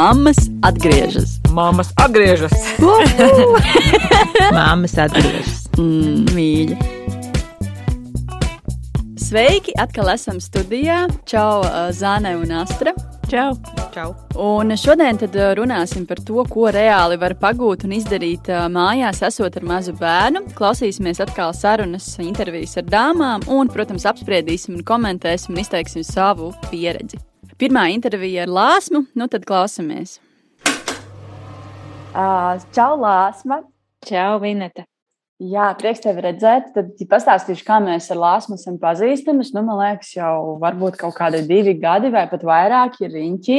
Māmas atgriežas. Māmas atgriežas. Māmas atgriežas. Mm, mīļi. Sveiki! Atkal esam studijā. Čau, uh, Zāne un Astra. Čau! Čau. Un šodien tad uh, runāsim par to, ko reāli var pagūt un izdarīt uh, mājās, esot ar mazu bērnu. Klausīsimies atkal sarunas, intervijas ar dāmām un, protams, apspriedīsim un komentēsim un izteiksim savu pieredzi. Pirmā intervija ar Lāsmu, nu tad klausamies. Uh, čau, Lāsma! Čau, Vineta! Jā, prieks tevi redzēt. Tad ja pastāstīšu, kā mēs ar Lāsmu esam pazīstami. Nu, man liekas, jau varbūt kaut kādi divi gadi vai pat vairāk ir riņķī.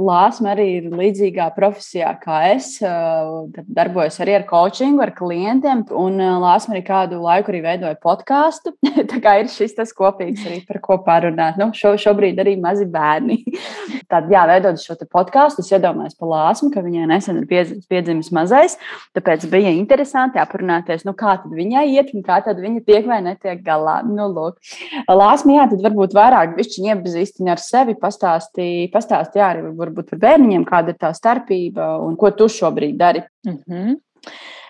Lāsma arī ir līdzīgā profesijā kā es. Tad darbojos arī ar coachingu, ar klientiem. Un Lāsma arī kādu laiku arī veidoja podkāstu. Tā kā ir šis tas kopīgs arī par ko parunāt. Nu, šo, šobrīd arī mazi bērni. Tad, jā, veidot šo podkāstu, es iedomājos par Lāsmu, ka viņai nesen ir piedzimis mazais. Tāpēc bija interesanti aprunāties. Nu, kā tad viņai iet un kā tad viņa tiek vai netiek galā. Nu, lūk. Lāsmi, jā, tad varbūt vairāk bišķiņi iepazīstini ar sevi, pastāstī, pastāstī arī varbūt par bērniņiem, kāda ir tā starpība un ko tu šobrīd dari. Mm -hmm.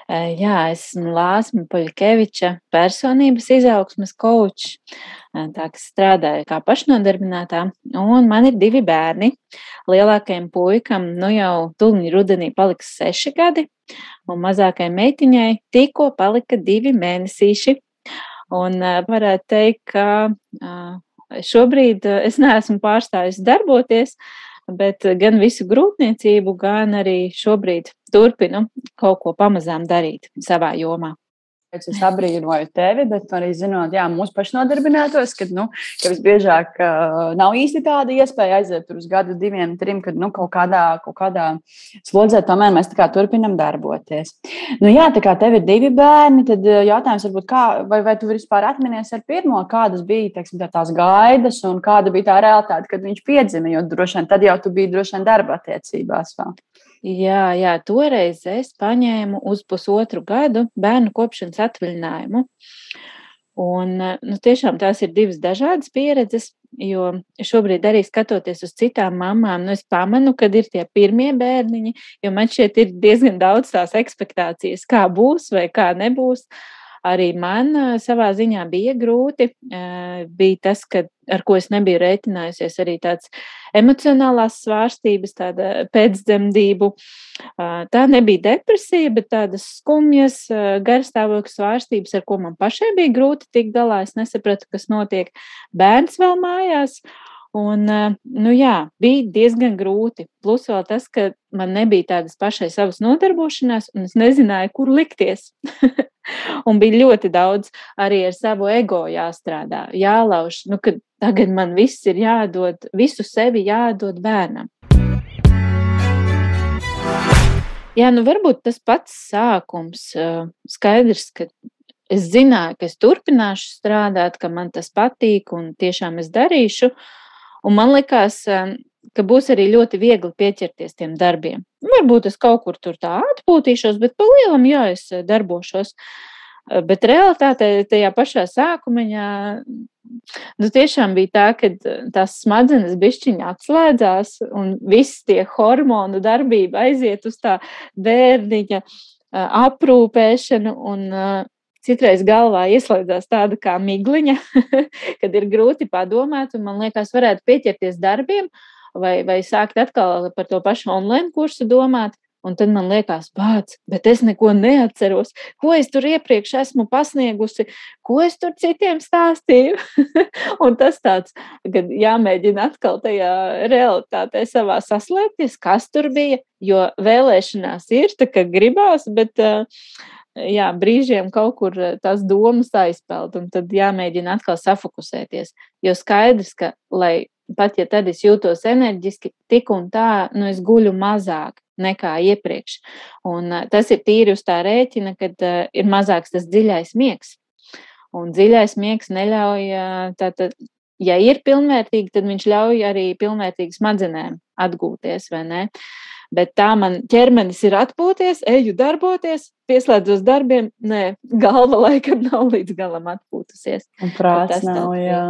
Jā, esmu Lāsma Poļkeviča, personības izaugsmes kočs, tā kā strādāju kā pašnodarbinātā, un man ir divi bērni. Lielākajam puikam nu jau tūlīt rudenī paliks seši gadi, un mazākajai meitiņai tikko palika divi mēnesīši. Un varētu teikt, ka šobrīd es neesmu pārstājusi darboties, bet gan visu grūtniecību, gan arī šobrīd turpinu kaut ko pamazām darīt savā jomā. Es abrīnoju tevi, bet arī zinot, jā, mūsu pašnodarbinātos, ka, nu, ka visbiežāk uh, nav īsti tāda iespēja aiziet uz gadu, diviem, trim, kad nu, kaut, kādā, kaut kādā slodzē tomēr mēs turpinam darboties. Nu, jā, tā kā tev ir divi bērni, tad jautājums varbūt, kā, vai, vai tu vispār atminies ar pirmo, kādas bija teiksim, tā tās gaidas un kāda bija tā realitāte, kad viņš piedzima, jo droši vien tad jau tu biji droši vien darba attiecībās vēl. Jā, jā, toreiz es paņēmu uz pusotru gadu bērnu kopšanas atvaļinājumu. Un, nu, tiešām tās ir divas dažādas pieredzes, jo šobrīd arī skatoties uz citām mamām, nu, es pamanu, kad ir tie pirmie bērniņi, jo man šeit ir diezgan daudz tās expectācijas, kā būs vai kā nebūs. Arī man savā ziņā bija grūti. Bija tas, ka, ar ko es nebiju rēķinājusies, arī tāds emocionālās svārstības, tāda pēcdzemdību. Tā nebija depresija, bet tādas skumjas, garstāvokļa svārstības, ar ko man pašai bija grūti tikt galā. Es nesapratu, kas notiek. Bērns vēl mājās. Un, nu jā, bija diezgan grūti. Plus vēl tas, ka man nebija tādas pašai savas nodarbošanās, un es nezināju, kur likties. un bija ļoti daudz arī ar savu ego jāstrādā, jālauž. Nu, tagad man viss ir jādod, visu sevi jādod bērnam. Jā, nu varbūt tas pats sākums. Skaidrs, ka es zināju, ka es turpināšu strādāt, ka man tas patīk un tiešām es darīšu. Un man likās, ka būs arī ļoti viegli pieķerties tiem darbiem. Varbūt es kaut kur tur tā atpūtīšos, bet pa lielam, jā, es darbošos. Bet realitātē tajā pašā sākumā nu, tiešām bija tā, ka tās smadzenes bišķiņā atslēdzās un viss tie hormonu darbība aiziet uz tā bērniņa aprūpēšanu un citreiz galvā ieslēdzās tāda kā migliņa, kad ir grūti padomāt, un man liekas, varētu pieķerties darbiem, vai, vai sākt atkal par to pašu online kursu domāt. Un tad man liekas, pats, bet es neko neatceros. Ko es tur iepriekš esmu pasniegusi, ko es tur citiem stāstīju. un tas tāds, kad jāmēģina atkal tajā realitātē savā saslēgties, kas tur bija. Jo vēlēšanās ir, tā kā gribās, bet. Jā, brīžiem kaut kur tās domas aizpeld, un tad jāmēģina atkal safokusēties. Jo skaidrs, ka, lai pat ja tad es jūtos enerģiski, tik un tā, nu, es guļu mazāk nekā iepriekš. Un tas ir tīri uz tā rēķina, kad uh, ir mazāks tas dziļais miegs. Un dziļais miegs neļauj, tātad, ja ir pilnvērtīgi, tad viņš ļauj arī pilnvērtīgi smadzenēm atgūties, vai ne? Bet tā man ķermenis ir atpūties, eju darboties, pieslēdzos darbiem. Nē, galva laikam nav līdz galam atpūtusies. Un prāts nav, jā.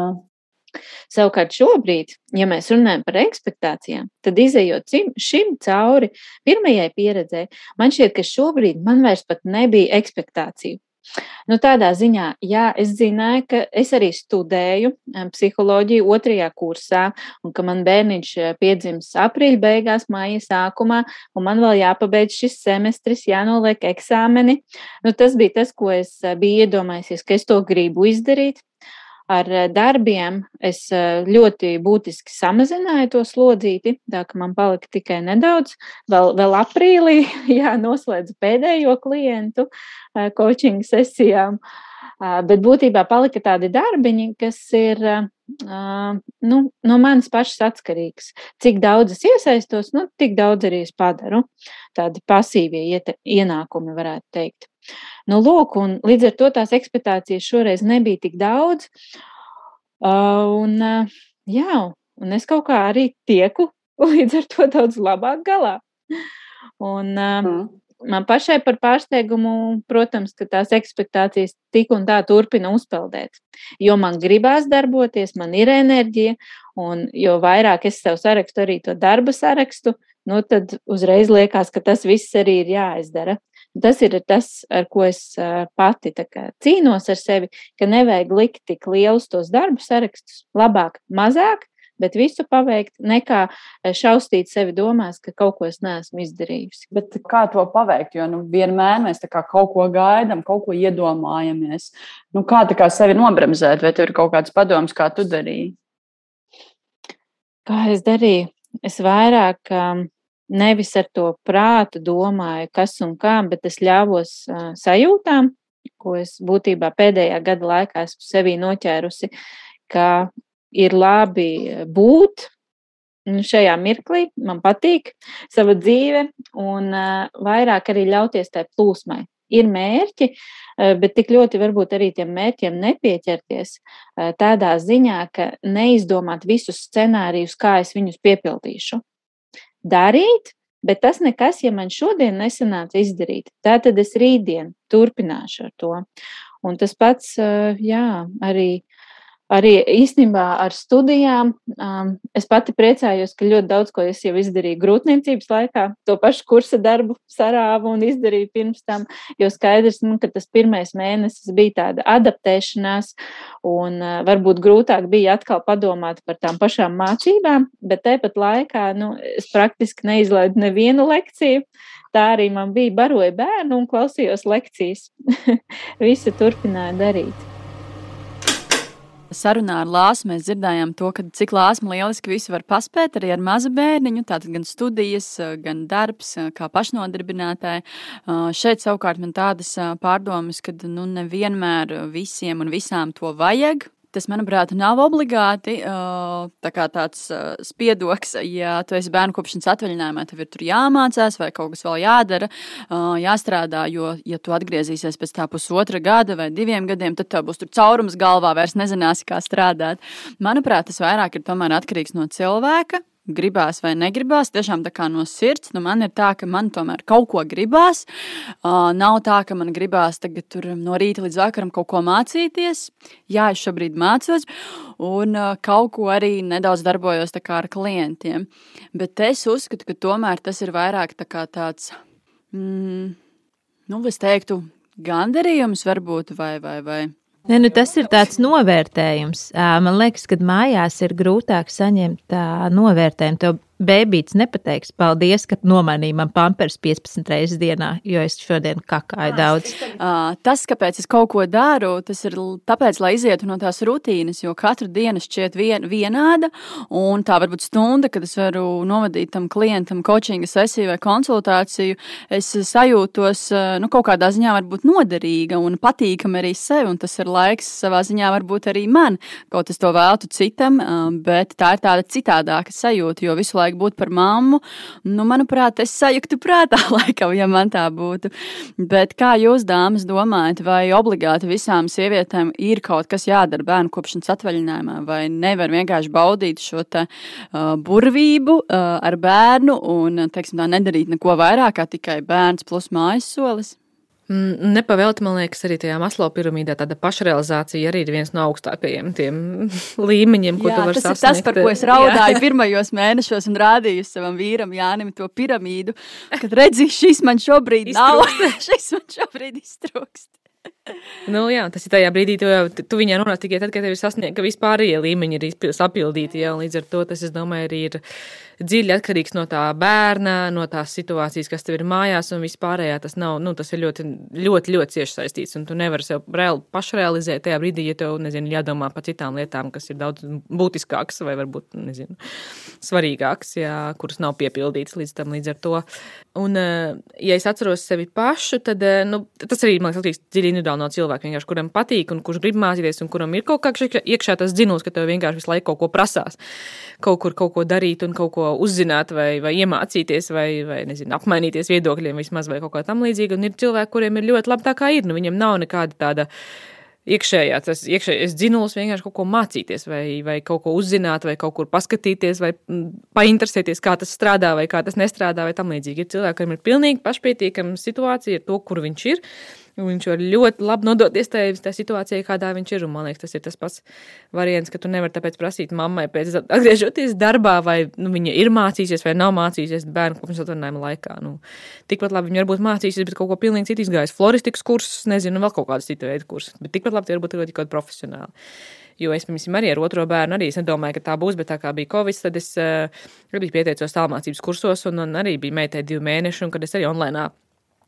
Savukārt šobrīd, ja mēs runājam par ekspektācijām, tad izējot šim cauri pirmajai pieredzē, man šķiet, ka šobrīd man vairs pat nebija ekspektāciju. Nu, tādā ziņā, jā, es zināju, ka es arī studēju psiholoģiju otrajā kursā, un ka man bērniņš piedzims aprīļa beigās, māja sākumā, un man vēl jāpabeidz šis semestris, jānoliek eksāmeni. Nu, tas bija tas, ko es biju iedomājusies, ka es to gribu izdarīt ar eh, darbiem es eh, ļoti būtiski samazināju to slodzīti, tā ka man palika tikai nedaudz. Vēl, vēl aprīlī jā, noslēdzu pēdējo klientu coaching eh, sesijām. Bet būtībā palika tādi darbiņi, kas ir nu, no manis pašas atkarīgs. Cik daudz es iesaistos, nu, tik daudz arī es padaru. Tādi pasīvie ienākumi, varētu teikt. Nu, lūk, un līdz ar to tās ekspektācijas šoreiz nebija tik daudz. Un, jā, un es kaut kā arī tieku līdz ar to daudz labāk galā. Un, mm. Man pašai par pārsteigumu, protams, ka tās ekspektācijas tik un tā turpina uzpeldēt. Jo man gribās darboties, man ir enerģija, un jo vairāk es sev sarakstu arī to darba sarakstu, nu tad uzreiz liekas, ka tas viss arī ir jāizdara. Tas ir tas, ar ko es pati cīnos ar sevi, ka nevajag likt tik lielus tos darbu sarakstus. Labāk, mazāk, bet visu paveikt, nekā šausmīt sevi domās, ka kaut ko es neesmu izdarījusi. Bet kā to paveikt? Jo nu, vienmēr mēs kaut ko gaidām, kaut ko iedomājamies. Nu, kā kā sevi nobremzēt, vai tev ir kaut kāds padoms, kā tu darīji? Kā es darīju? Es vairāk um, nevis ar to prātu domāju, kas un kā, bet es ļāvos uh, sajūtām, ko es būtībā pēdējā gada laikā esmu sevī noķērusi, ka ir labi būt šajā mirklī, man patīk sava dzīve, un uh, vairāk arī ļauties tai plūsmai. Ir mērķi, uh, bet tik ļoti varbūt arī tiem mērķiem nepieķerties uh, tādā ziņā, ka neizdomāt visus scenārijus, kā es viņus piepildīšu darīt, bet tas nekas, ja man šodien nesanāca izdarīt, tā tad es rītdien turpināšu ar to. Un tas pats, jā, arī arī īstenībā ar studijām. Um, es pati priecājos, ka ļoti daudz ko es jau izdarīju grūtniecības laikā. To pašu kursa darbu sarāvu un izdarīju pirms tam, jo skaidrs, nu, ka tas pirmais mēnesis bija tāda adaptēšanās, un uh, varbūt grūtāk bija atkal padomāt par tām pašām mācībām, bet tāpat laikā nu, es praktiski neizlaidu nevienu lekciju. Tā arī man bija baroja bērnu un klausījos lekcijas. Visu turpināju darīt sarunā ar Lāsu mēs dzirdējām to, ka cik Lāsma lieliski visu var paspēt arī ar mazu bērniņu, tātad gan studijas, gan darbs, kā pašnodarbinātāji. Šeit savukārt man tādas pārdomas, ka nu nevienmēr visiem un visām to vajag, Tas, manuprāt, nav obligāti tā tāds spiedoks, ja tu esi bērnu kopšanas atvaļinājumā, tev ir jāmācās vai kaut kas vēl jādara, jāstrādā, jo, ja tu atgriezīsies pēc tā pusotra gada vai diviem gadiem, tad tev būs caurums galvā, vairs nezināsi, kā strādāt. Manuprāt, tas vairāk ir atkarīgs no cilvēka, gribās vai negribās, tiešām tā kā no sirds. Nu, man ir tā, ka man tomēr kaut ko gribās. Uh, nav tā, ka man gribās tagad no rīta līdz vakaram kaut ko mācīties. Jā, es šobrīd mācos, un uh, kaut ko arī nedaudz darbojos ar klientiem. Bet es uzskatu, ka tomēr tas ir vairāk tā tāds, mm, nu, es teiktu, gandarījums varbūt vai. vai, vai Ne, nu tas ir tāds novērtējums. Man liekas, ka mājās ir grūtāk saņemt novērtējumu. Tev Bēbīts nepateiks, paldies, ka nomainīji man pampers 15 reizes dienā, jo es šodien kakāju daudz. Uh, tas, kāpēc es kaut ko daru, tas ir tāpēc, lai izietu no tās rutīnas, jo katru dienu šķiet vien, vienāda, un tā varbūt stunda, kad es varu novadīt tam klientam coachinga sesiju vai konsultāciju, es sajūtos, nu, kaut kādā ziņā varbūt noderīga un patīkama arī sev, un tas ir laiks savā ziņā varbūt arī man, kaut es to vēltu citam, bet tā ir tāda citādāka sajūta, jo visu laiku vajag būt par mammu. Nu, manuprāt, es sajuktu prātā, laikam, ja man tā būtu. Bet kā jūs, dāmas, domājat, vai obligāti visām sievietēm ir kaut kas jādara bērnu kopšanas atvaļinājumā, vai nevar vienkārši baudīt šo te, uh, burvību uh, ar bērnu un, teiksim, tā nedarīt neko vairāk kā tikai bērns plus mājas solis? Mm, nepavēlti, man liekas, arī tajā maslo piramīdā tāda pašrealizācija arī ir viens no augstākajiem līmeņiem, ko Jā, tu vari tas sasniegt. ir tas, par ko es raudāju Jā. pirmajos mēnešos un rādīju savam vīram Jānim to piramīdu, kad redzi, šis man šobrīd nav, šis man šobrīd iztrūkst. Nu, jā, tas ir tajā brīdī, tu, jau, tu viņā nonāc tikai tad, kad tev ir sasniegta vispārējie līmeņi, ir sapildīti. Jā, līdz ar to tas, es domāju, arī ir dziļi atkarīgs no tā bērna, no tās situācijas, kas tev ir mājās, un vispārējā tas nav, nu, tas ir ļoti, ļoti, ļoti cieši saistīts, un tu nevari sev reāli pašrealizēt tajā brīdī, ja tev, nezinu, jādomā par citām lietām, kas ir daudz būtiskākas vai varbūt, nezinu, svarīgākas, jā, kuras nav piepildītas līdz tam, līdz ar to. Un, eh, ja es atceros sevi pašu, tad, eh, nu, tas arī, man liekas, dziļi individuāli no cilvēka, kuram patīk un kurš grib mācīties, un kuram ir kaut kā iekšā tas dzinuls, ka tev vienkārši visu laiku kaut ko prasās, kaut kur kaut ko darīt un kaut ko uzzināt, vai, vai iemācīties, vai, vai nezinu, apmainīties viedokļiem vismaz vai kaut kā tam līdzīga. Un ir cilvēki, kuriem ir ļoti labi tā kā ir. Nu, viņam nav nekāda tāda iekšējā, tas iekšējais dzinulis vienkārši kaut ko mācīties, vai, vai kaut ko uzzināt, vai kaut kur paskatīties, vai painteresēties, kā tas strādā, vai kā tas nestrādā, vai tam līdzīgi. Ir cilvēki, kuriem ir pilnīgi pašpietiekama situācija ar to, kur viņš ir. Viņš var ļoti labi nodoties tajā, situācijā, kādā viņš ir. Un, man liekas, tas ir tas pats variants, ka tu nevari tāpēc prasīt mammai, pēc atgriežoties darbā, vai nu, viņa ir mācījusies vai nav mācījusies bērnu kopšanas atvaļinājuma laikā. Nu, tikpat labi viņa varbūt mācījusies, bet kaut ko pilnīgi citu izgājis. Floristikas kursus, nezinu, vēl kaut kādas citu veidu kursus. Bet tikpat labi tie varbūt ir kaut kādi profesionāli. Jo es, piemēram, arī ar otro bērnu arī nedomāju, ka tā būs, bet tā kā bija Covid, tad es uh, arī pieteicos tālmācības kursos, un, un arī bija meitai divi mēneši, un kad es arī online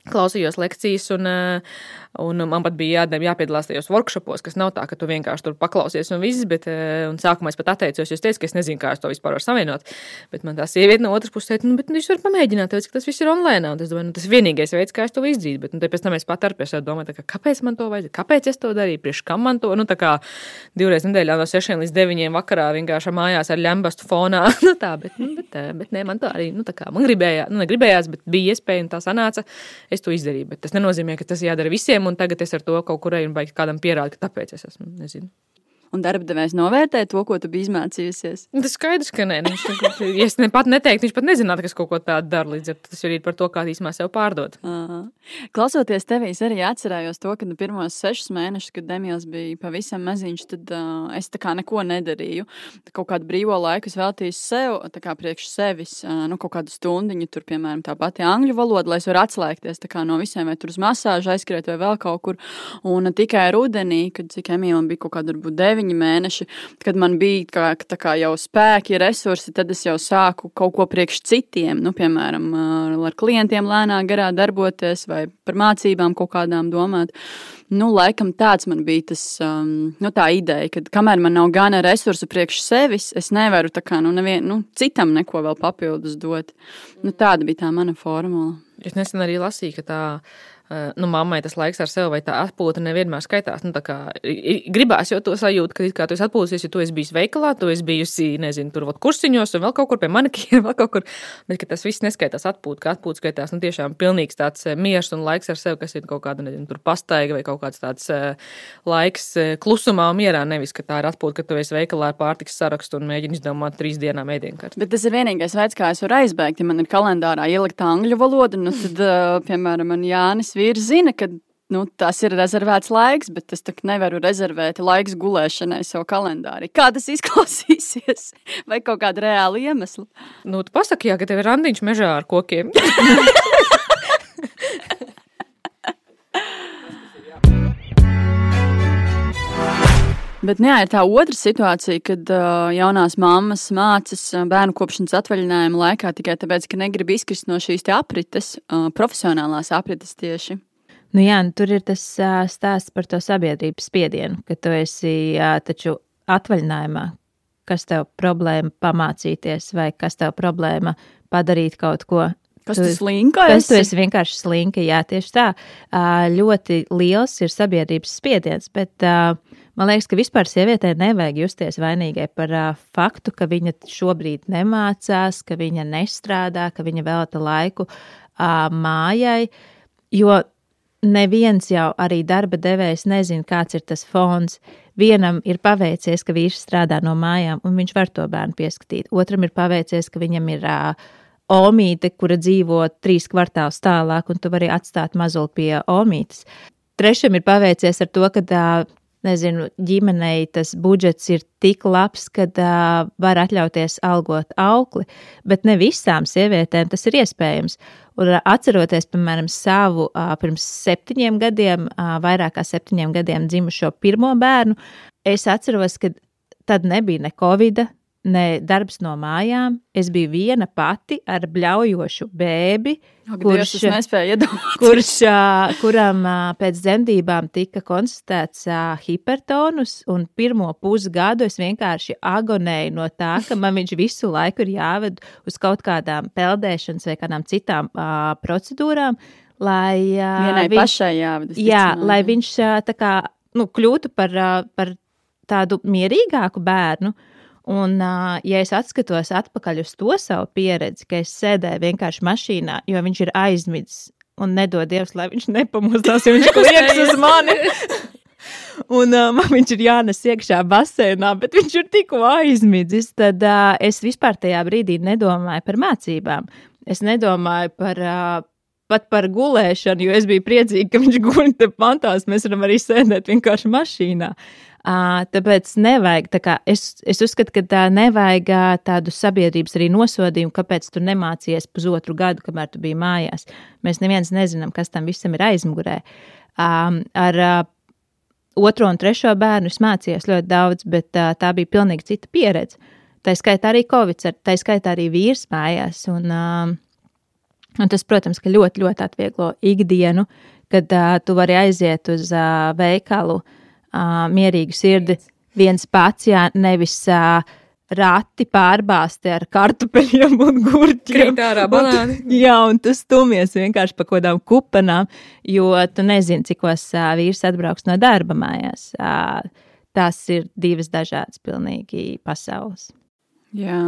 klausījos lekcijas, un, eh, un man pat bija jā, jāpiedalās tajos workshopos, kas nav tā, ka tu vienkārši tur paklausies un viss, bet eh, un sākumā es pat atteicos, jo es teicu, ka es nezinu, kā es to vispār varu savienot. Bet man tā sieviete no otras puses teica, nu, bet nu, viņš var pamēģināt, tāpēc, ka tas viss ir online, un es domāju, nu, tas ir vienīgais veids, kā es to izdarītu. Bet nu, pēc tam es pat ar pēc domāju, ka, kāpēc man to vajadzēja, kāpēc es to darīju, priekš kam man to, nu, tā kā divreiz nedēļā no sešiem līdz deviņiem vakarā vienkārši mājās ar ļambastu fonā, nu, tā, bet, nu, bet, eh, bet, nē, man to arī, nu, tā kā man gribējās, nu, negribējās, bet bija iespēja un tā sanāca, es to izdarīju. Bet tas nenozīmē, ka tas jādara visiem, un tagad es ar to kaut kur eju un baigi kādam pierādīt, ka tāpēc es esmu. Nezinu un darbdevējs novērtē to, ko tu biji izmācījusies? Nu, tas skaidrs, ka nē. Nu, ja es pat neteiktu, viņš pat nezinātu, kas kaut ko tādu dara. Līdz ar to tas ir par to, kā īstenībā sev pārdot. Aha. Klausoties tevī, es arī atcerējos to, ka nu, pirmos sešus mēnešus, kad Demils bija pavisam maziņš, tad uh, es tā kā neko nedarīju. Kaut kādu brīvo laiku es veltīju sev, tā kā priekš sevis, uh, nu, kaut kādu stundiņu, tur, piemēram, tā pati angļu valoda, lai es varētu atslēgties no visiem, vai tur uz masāžu aizskriet vai vēl kaut kur. Un tikai rudenī, kad cik Emīlam bija kaut kāda, varbūt, deviņi deviņi mēneši, kad man bija kā, kā jau spēki, resursi, tad es jau sāku kaut ko priekš citiem, nu, piemēram, ar klientiem lēnāk garā darboties vai par mācībām kaut kādām domāt. Nu, laikam tāds man bija tas, um, nu, tā ideja, ka kamēr man nav gana resursu priekš sevis, es nevaru kā, nu, nevien, nu, citam neko vēl papildus dot. Nu, tāda bija tā mana formula. Es nesen arī lasīju, ka tā nu, mammai tas laiks ar sevi vai tā atpūta nevienmēr skaitās. Nu, kā, gribās jau to sajūt, ka kā tu esi atpūties, ja tu esi bijis veikalā, tu esi bijusi, nezinu, tur vat, kursiņos un vēl kaut kur pie manikīra, vēl kaut kur. Bet tas viss neskaitās atpūta, ka atpūta skaitās nu, tiešām pilnīgs tāds eh, miers un laiks ar sevi, kas ir kaut kāda, nezinu, tur pastaiga vai kaut kāds tāds uh, laiks klusumā un mierā. Nevis, ka tā ir atpūta, ka tu esi veikalā ar pārtikas sarakstu un mēģini izdomāt trīs dienām ēdienkārt. Bet tas ir vienīgais veids, kā es varu aizbēgt. Ja man ir kalendārā ielikta angļu valoda, nu tad, piemēram, man Jānis vīrs zina, ka nu, tas ir rezervēts laiks, bet es nevaru rezervēt laiks gulēšanai savā kalendārī. Kā tas izklausīsies? Vai kaut kāda reāla iemesla? Nu, tu pasaki, jā, ka tev ir randiņš mežā ar kokiem. Bet nu jā, ir tā otra situācija, kad uh, jaunās mammas mācās bērnu kopšanas atvaļinājuma laikā tikai tāpēc, ka negrib izkrist no šīs aprites, uh, profesionālās aprites tieši. Nu jā, nu tur ir tas uh, stāsts par to sabiedrības spiedienu, ka tu esi uh, taču atvaļinājumā. Kas tev problēma pamācīties, vai kas tev problēma padarīt kaut ko Kas tu, tas slinka? Kas tu esi vienkārši slinka, jā, tieši tā. Ļoti liels ir sabiedrības spiediens, bet man liekas, ka vispār sievietē nevajag justies vainīgai par faktu, ka viņa šobrīd nemācās, ka viņa nestrādā, ka viņa velta laiku mājai, jo neviens jau arī darba devējs nezina, kāds ir tas fons. Vienam ir paveicies, ka vīrs strādā no mājām, un viņš var to bērnu pieskatīt. Otram ir paveicies, ka viņam ir uh, omīte, kura dzīvo trīs kvartālus tālāk, un tu vari atstāt mazuli pie omītes. Trešam ir paveicies ar to, ka nezinu, ģimenei tas budžets ir tik labs, ka uh, var atļauties algot aukli, bet ne visām sievietēm tas ir iespējams. Un atceroties, piemēram, savu uh, pirms septiņiem gadiem, uh, vairāk kā septiņiem gadiem dzimušo pirmo bērnu, es atceros, ka tad nebija ne covida, ne darbs no mājām. Es biju viena pati ar bļaujošu bēbi, Ak, kurš, kurš, kuram pēc dzemdībām tika konstatēts hipertonus, un pirmo pusgadu es vienkārši agonēju no tā, ka man viņš visu laiku ir jāved uz kaut kādām peldēšanas vai kādām citām uh, procedūrām. Lai, uh, Vienai viņš, pašai jāved. Jā, lai viņš tā kā nu, kļūtu par, par tādu mierīgāku bērnu. Uh, Un, ja es atskatos atpakaļ uz to savu pieredzi, ka es sēdēju vienkārši mašīnā, jo viņš ir aizmidzis un nedod Dievs, lai viņš nepamostās, ja viņš kliedz uz mani. Un uh, man viņš ir jānes iekšā basēnā, bet viņš ir tikko aizmidzis. Tad uh, es vispār tajā brīdī nedomāju par mācībām. Es nedomāju par, uh, pat par gulēšanu, jo es biju priecīga, ka viņš guļ te pantās. Mēs varam arī sēdēt vienkārši mašīnā. Uh, Tāpēc nevajag, tā kā, es, es uzskatu, ka tā nevajag tādu sabiedrības arī nosodījumu, kāpēc tu nemācījies pusotru gadu, kamēr tu biji mājās. Mēs neviens nezinām, kas tam visam ir aizmugurē. Ar otro un trešo bērnu es mācījos ļoti daudz, bet tā bija pilnīgi cita pieredze. Tā skaitā arī Covid, tā skaitā arī vīrs mājās. Un, un tas, protams, ļoti, ļoti atvieglo ikdienu, kad tu vari aiziet uz veikalu uh, mierīgu sirdi viens pats, jā, nevis uh, rati pārbāzti ar kartupeļiem un gurķiem. Ārā. Un, jā, un tu stumies vienkārši pa kādām kupenām, jo tu nezini, cikos uh, vīrs atbrauks no darba mājās. Uh, tas ir divas dažādas pilnīgi pasaules. Jā.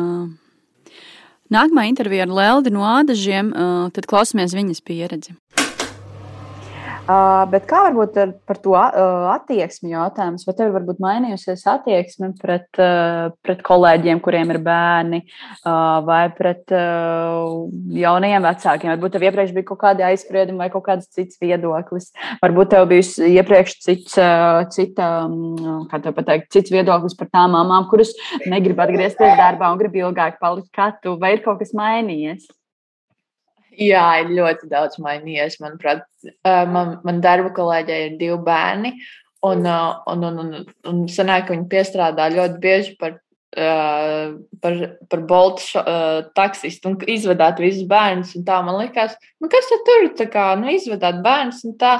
Nākamā intervija ar Leldi no Ādažiem, uh, tad klausamies viņas pieredzi. Uh, bet kā varbūt ar, par to uh, attieksmi jautājums? Vai tev ir varbūt mainījusies attieksme pret, uh, pret kolēģiem, kuriem ir bērni, uh, vai pret jaunajiem vecākiem? Varbūt tev iepriekš bija kaut kādi aizspriedumi vai kaut kāds cits viedoklis. Varbūt tev bija iepriekš cits, cita, um, kā tev pateikt, cits viedoklis par tām mamām, kuras negrib atgriezties darbā un grib ilgāk palikt katu, vai ir kaut kas mainījies? Jā, ir ļoti daudz mainījies. Manuprāt, man, man darba kolēģei ir divi bērni. Un, un, un, un, un sanāk, ka viņi piestrādā ļoti bieži par, uh, par, par boltu uh, taksistu un izvedāt visus bērnus. Tā man likās, nu, kas tad tur ir? Nu, izvedāt bērnus un tā.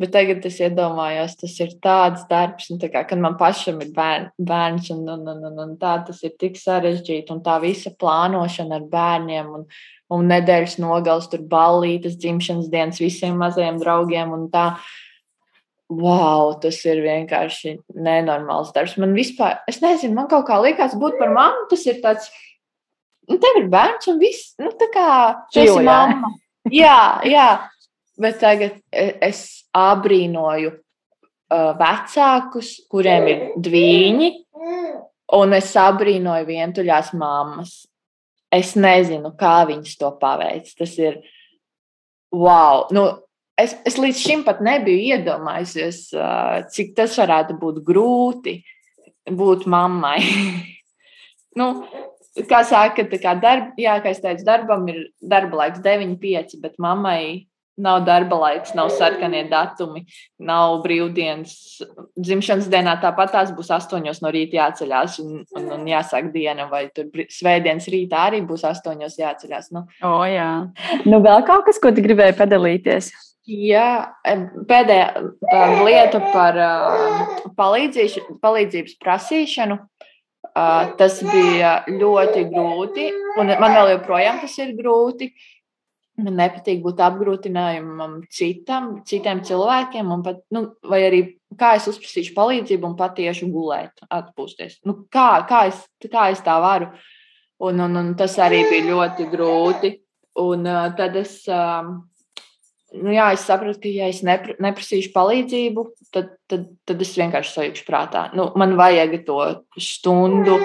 Bet tagad es iedomājos, tas ir tāds darbs, un tā kā, kad man pašam ir bērn, bērns, un, un, un, un, un tā tas ir tik sarežģīti, un tā visa plānošana ar bērniem. Un, un nedēļas nogals, tur ballītes, dzimšanas dienas visiem mazajiem draugiem un tā. Wow, tas ir vienkārši nenormāls darbs. Man vispār, es nezinu, man kaut kā liekas, būt par mammu, tas ir tāds, nu, tev ir bērns un viss, nu, tā kā, tu esi mamma. Jā, jā, bet tagad e, es abrīnoju uh, vecākus, kuriem ir dvīņi, un es abrīnoju vientuļās mammas es nezinu, kā viņas to paveic. Tas ir wow. Nu, es, es līdz šim pat nebiju iedomājusies, cik tas varētu būt grūti būt mammai. nu, kā saka, tā kā darba, jā, kā es teicu, darbam ir darba laiks 9,5, bet mammai Nav darba laiks, nav sarkanie datumi, nav brīvdienas. Dzimšanas dienā tāpat tās būs astoņos no rīta jāceļās un, un, un jāsāk diena, vai tur svētdienas rītā arī būs astoņos jāceļās. Nu. O, jā. Nu, vēl kaut kas, ko tu gribēji padalīties? Jā, pēdējā lieta par palīdzības prasīšanu. Tas bija ļoti grūti, un man vēl joprojām tas ir grūti. Man nepatīk būt apgrūtinājumam citam, citiem cilvēkiem, pat, nu, vai arī kā es uzprasīšu palīdzību un patiešu gulēt, atpūsties. Nu, kā, kā, es, kā es tā varu? Un, un, un tas arī bija ļoti grūti. Un uh, tad es, uh, nu, jā, es saprotu, ka, ja es nepr neprasīšu palīdzību, tad, tad, tad es vienkārši sajūgšu prātā. Nu, man vajag to stundu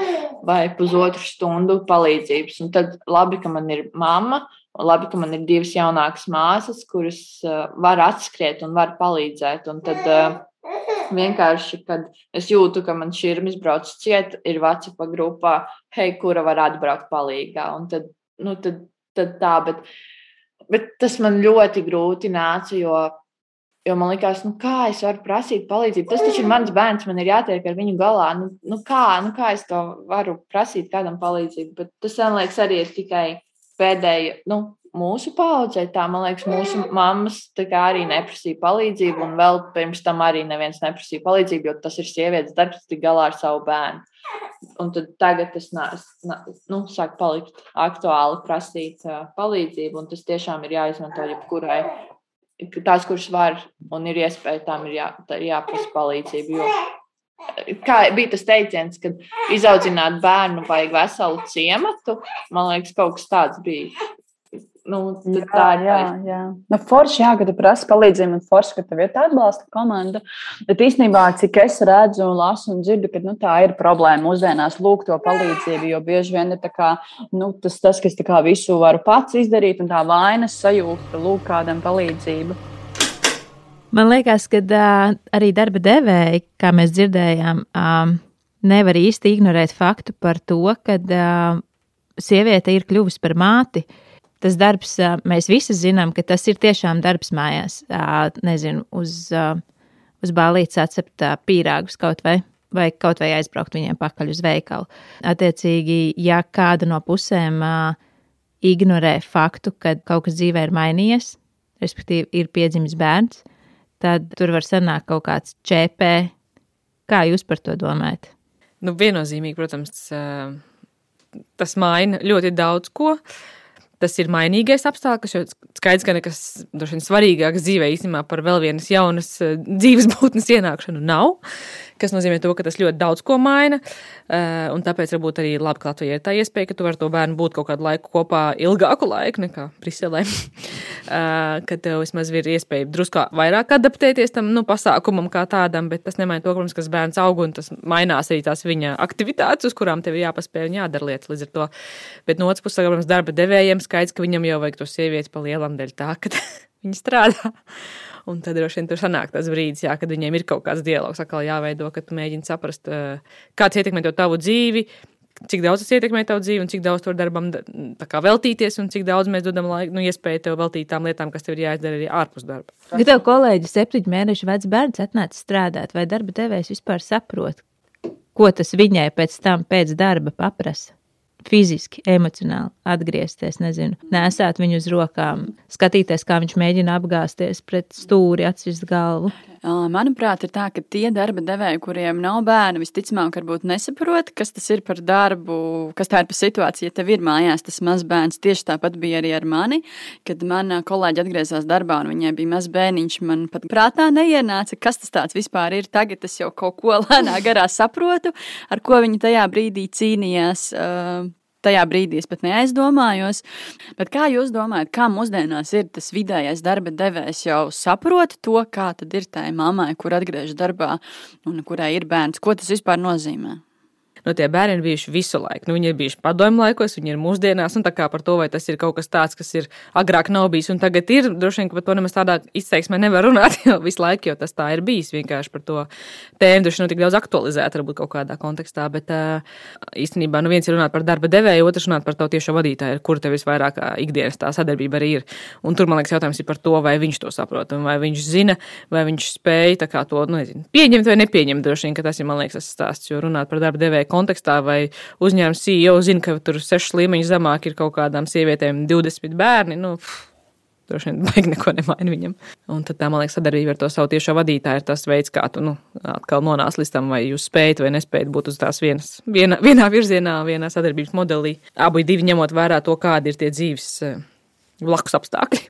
vai pusotru stundu palīdzības. Un tad labi, ka man ir mamma, labi, ka man ir divas jaunākas māsas, kuras uh, var atskriet un var palīdzēt. Un tad uh, vienkārši, kad es jūtu, ka man šī ir izbraucis ciet, ir WhatsApp grupā, hei, kura var atbraukt palīgā. Un tad, nu, tad, tad tā, bet Bet tas man ļoti grūti nāca, jo, jo man liekas, nu, kā es varu prasīt palīdzību. Tas taču ir mans bērns, man ir jātiek ar viņu galā. Nu, nu, kā, nu, kā es to varu prasīt kādam palīdzību? Bet tas, man liekas, arī ir tikai pēdējais. Nu, mūsu paudzē, tā man liekas, mūsu mammas arī neprasīja palīdzību, un vēl pirms tam arī neviens neprasīja palīdzību, jo tas ir sievietes darbs, tik galā ar savu bērnu. Un tad tagad tas nu, sāk palikt aktuāli prasīt uh, palīdzību, un tas tiešām ir jāizmanto jebkurai. Tās, kuras var un ir iespēja, tām ir jā, jāprasa palīdzību. Jo kā bija tas teiciens, ka izaudzināt bērnu vajag veselu ciematu. Man liekas, kaut kas tāds bija. Nu, jā, tā ir jā, jā. Nu, forši, jā, ka tu prasi palīdzību, un forši, ka tev ir tāda atbalsta komanda. Bet īstenībā, cik es redzu, lasu un dzirdu, ka nu, tā ir problēma mūsdienās lūgt to palīdzību, jo bieži vien ir kā, nu, tas, tas, kas visu varu pats izdarīt, un tā vainas sajūta lūgt kādam palīdzību. Man liekas, ka uh, arī darba devēji, kā mēs dzirdējām, um, nevar īsti ignorēt faktu par to, ka uh, sieviete ir kļuvusi par māti. Uh, tas darbs, mēs visi zinām, ka tas ir tiešām darbs mājās. Nezinu, uz, uz bālītes atcept pīrāgus kaut vai. Vai kaut vai aizbraukt viņiem pakaļ uz veikalu. Attiecīgi, ja kāda no pusēm uh, ignorē faktu, ka kaut kas dzīvē ir mainījies, respektīvi, ir piedzimis bērns, tad tur var sanākt kaut kāds ČP. Kā jūs par to domājat? Nu, viennozīmīgi, protams, tas maina ļoti daudz ko. Uh, tas ir mainīgais apstākļus, jo skaidrs, ka nekas droši vien svarīgāks dzīvē īstenībā par vēl vienas jaunas dzīves būtnes ienākšanu nav kas nozīmē to, ka tas ļoti daudz ko maina. Eh, un tāpēc varbūt arī labi, ka Latvijai ir tā iespēja, ka tu vari to bērnu būt kaut kādu laiku kopā, ilgāku laiku nekā Briselē. Eh, kad tev vismaz ir iespēja drusku vairāk adaptēties tam nu, pasākumam kā tādam, bet tas nemaina to, protams, ka bērns aug un tas mainās arī tās viņa aktivitātes, uz kurām tev jāpaspēj un jādara lietas līdz ar to. Bet no otras puses, protams, darba devējiem skaidrs, ka viņam jau vajag to sievieti pa lielam dēļ tā, ka viņi strādā. Un tad droši vien tur sanāk tas brīdis, jā, kad viņiem ir kaut kāds dialogs, atkal jāveido, kad tu mēģini saprast, eh, kāds ietekmē to tavu dzīvi. Cik daudz tas ietekmē tavu dzīvi, un cik daudz tur darbam veltīties, un cik daudz mēs dodam laiku, nu, iespēju tev veltīt tām lietām, kas tev ir jāizdara arī ārpus darba. Ja tev kolēģi septiņu mēnešu vecs bērns atnāca strādāt, vai darba devējs vispār saprot, ko tas viņai pēc tam, pēc darba paprasa? Fiziski, emocionāli atgriezties, nezinu, nesāt viņu uz rokām, skatīties, kā viņš mēģina apgāzties pret stūri, atsist galvu. Manuprāt, ir tā, ka tie darba devēji, kuriem nav bērni, visticamāk, varbūt nesaprot, kas tas ir par darbu, kas tā ir par situāciju. Ja tev ir mājās tas mazs bērns, tieši tāpat bija arī ar mani, kad mana kolēģi atgriezās darbā un viņai bija mazs bērniņš. Man pat prātā neienāca, kas tas vispār ir. Tagad es jau kaut ko lēnā garā saprotu, ar ko viņi tajā brīdī cīnījās. Uh, tajā brīdī es pat neaizdomājos. Bet kā jūs domājat, kā mūsdienās ir tas vidējais darba devējs jau saprot to, kā tad ir tai mammai, kur atgriežas darbā un kurai ir bērns? Ko tas vispār nozīmē? Nu, tie bērni ir bijuši visu laiku. Nu, viņi ir bijuši padomju laikos, viņi ir mūsdienās, un tā kā par to, vai tas ir kaut kas tāds, kas ir agrāk nav bijis un tagad ir, droši vien, ka par to nemaz tādā izteiksmē nevar runāt jau visu laiku, jo tas tā ir bijis vienkārši par to tēmu, droši vien, tik daudz aktualizēt, varbūt kaut kādā kontekstā, bet īstenībā, nu, viens ir runāt par darba devēju, otrs runāt par to tiešo vadītāju, kur tev visvairāk ikdienas tā sadarbība arī ir. Un tur, man liekas, jautājums ir par to, vai viņš to saprot, vai viņš zina, vai viņš spēja to, nu, nezinu, pieņemt vai nepieņemt. Droši vien, ka tas ir, man liekas, tas stāsts, jo runāt par darba devēju kontekstā, vai uzņēmums CEO zina, ka tur sešas līmeņus zemāk ir kaut kādām sievietēm 20 bērni. Nu, Droši vien baigi neko nemaina viņam. Un tad, tā, man liekas, sadarbība ar to savu tiešo vadītāju ir tas veids, kā tu nu, atkal nonāc līdz tam, vai jūs spējat vai nespējat būt uz tās vienas, viena, vienā virzienā, vienā sadarbības modelī. Abi divi ņemot vērā to, kādi ir tie dzīves blakus apstākļi.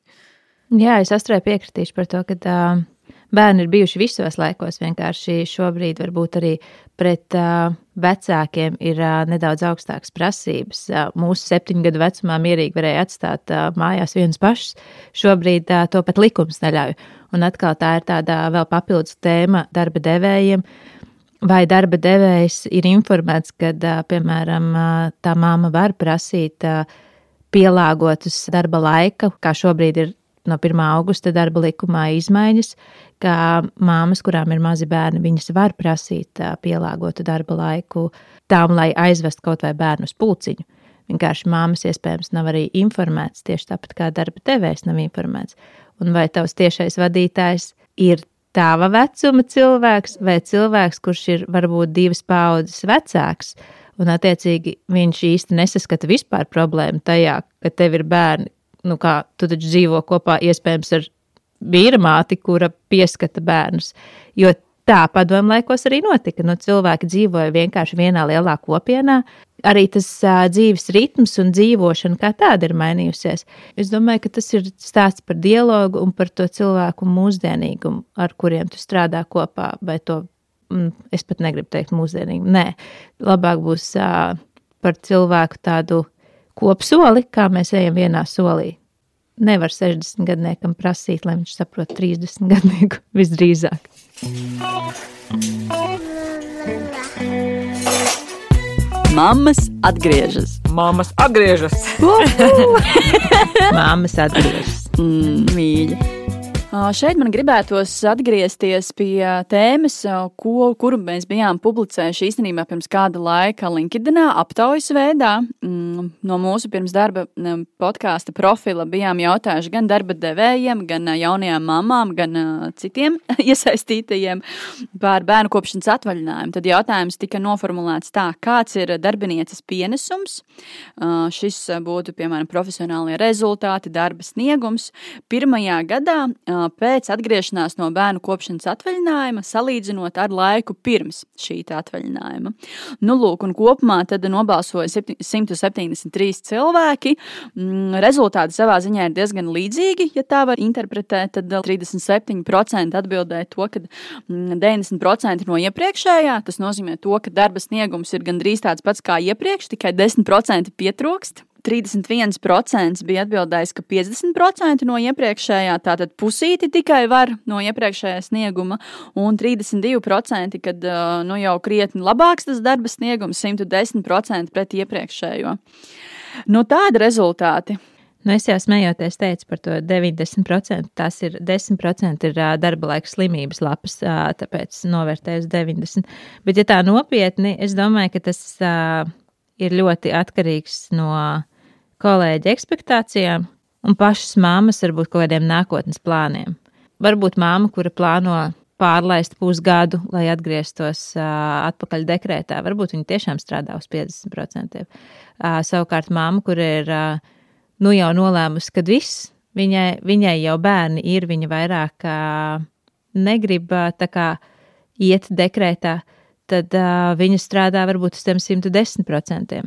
Jā, es astrai piekritīšu par to, ka uh, bērni ir bijuši visos laikos. Vienkārši šobrīd varbūt arī pret uh, vecākiem ir uh, nedaudz augstākas prasības. Uh, mūsu septiņu gadu vecumā mierīgi varēja atstāt uh, mājās viens pašs. Šobrīd uh, to pat likums neļauj. Un atkal tā ir tāda vēl papildus tēma darba devējiem. Vai darba devējs ir informēts, ka, piemēram, tā māma var prasīt pielāgotus darba laika, kā šobrīd ir no 1. augusta darba likumā izmaiņas, ka māmas, kurām ir mazi bērni, viņas var prasīt pielāgotu darba laiku tām, lai aizvest kaut vai bērnu uz pulciņu. Vienkārši māmas iespējams nav arī informētas, tieši tāpat kā darba devējs nav informēts. Un vai tavs tiešais vadītājs ir tava vecuma cilvēks vai cilvēks, kurš ir varbūt divas paudzes vecāks, un attiecīgi viņš īsti nesaskata vispār problēmu tajā, ka tev ir bērni, nu kā tu taču dzīvo kopā iespējams ar vīra māti, kura pieskata bērnus. Jo tā padomu laikos arī notika. Nu, cilvēki dzīvoja vienkārši vienā lielā kopienā. Arī tas uh, dzīves ritms un dzīvošana kā tāda ir mainījusies. Es domāju, ka tas ir stāsts par dialogu un par to cilvēku mūsdienīgumu, ar kuriem tu strādā kopā, vai to mm, es pat negribu teikt mūsdienīgi. Nē, labāk būs uh, par cilvēku tādu kopsoli, kā mēs ejam vienā solī. Nevar 60 gadniekam prasīt, lai viņš saprot 30 gadnieku visdrīzāk. Mammas atgriežas. Māmas atgriežas. Māmas atgriežas. Mm, mīļi. Šeit man gribētos atgriezties pie tēmas, ko, kuru mēs bijām publicējuši īstenībā pirms kāda laika LinkedIn aptaujas veidā. Mm, no mūsu pirms darba podkāsta profila bijām jautājuši gan darba devējiem, gan jaunajām mamām, gan citiem iesaistītajiem par bērnu kopšanas atvaļinājumu. Tad jautājums tika noformulēts tā, kāds ir darbinieces pienesums. Šis būtu, piemēram, profesionālie rezultāti, darba sniegums. Pirmajā gadā pēc atgriešanās no bērnu kopšanas atvaļinājuma, salīdzinot ar laiku pirms šī atvaļinājuma. Nu, lūk, kopumā nobalsoja 173 cilvēki. Mm, rezultāti savā ziņā ir diezgan līdzīgi, ja tā var interpretēt. Tad 37% atbildēja to, ka 90% mm, no iepriekšējā. Tas nozīmē to, ka darba sniegums ir gandrīz tāds pats kā iepriekš, tikai 10% pietrūkst. 31% bija atbildējis, ka 50% no iepriekšējā, tātad pusīti tikai var no iepriekšējā snieguma, un 32%, kad nu, jau krietni labāks tas darba sniegums, 110% pret iepriekšējo. Nu, tādi rezultāti. Nu, es jau smejoties teicu par to 90%. Tas ir 10% ir darba laika slimības lapas, tāpēc novērtēju uz 90%. Bet, ja tā nopietni, es domāju, ka tas ir ļoti atkarīgs no kolēģi expectācijām un pašas māmas varbūt kaut kādiem nākotnes plāniem. Varbūt māma, kura plāno pārlaist pusgadu, lai atgrieztos uh, atpakaļ dekrētā, varbūt viņa tiešām strādā uz 50%. Uh, savukārt māma, kur ir uh, nu jau nolēmusi, ka viss, viņai, viņai jau bērni ir, viņa vairāk uh, negrib uh, kā iet dekrētā, tad uh, viņa strādā varbūt uz tiem 110%.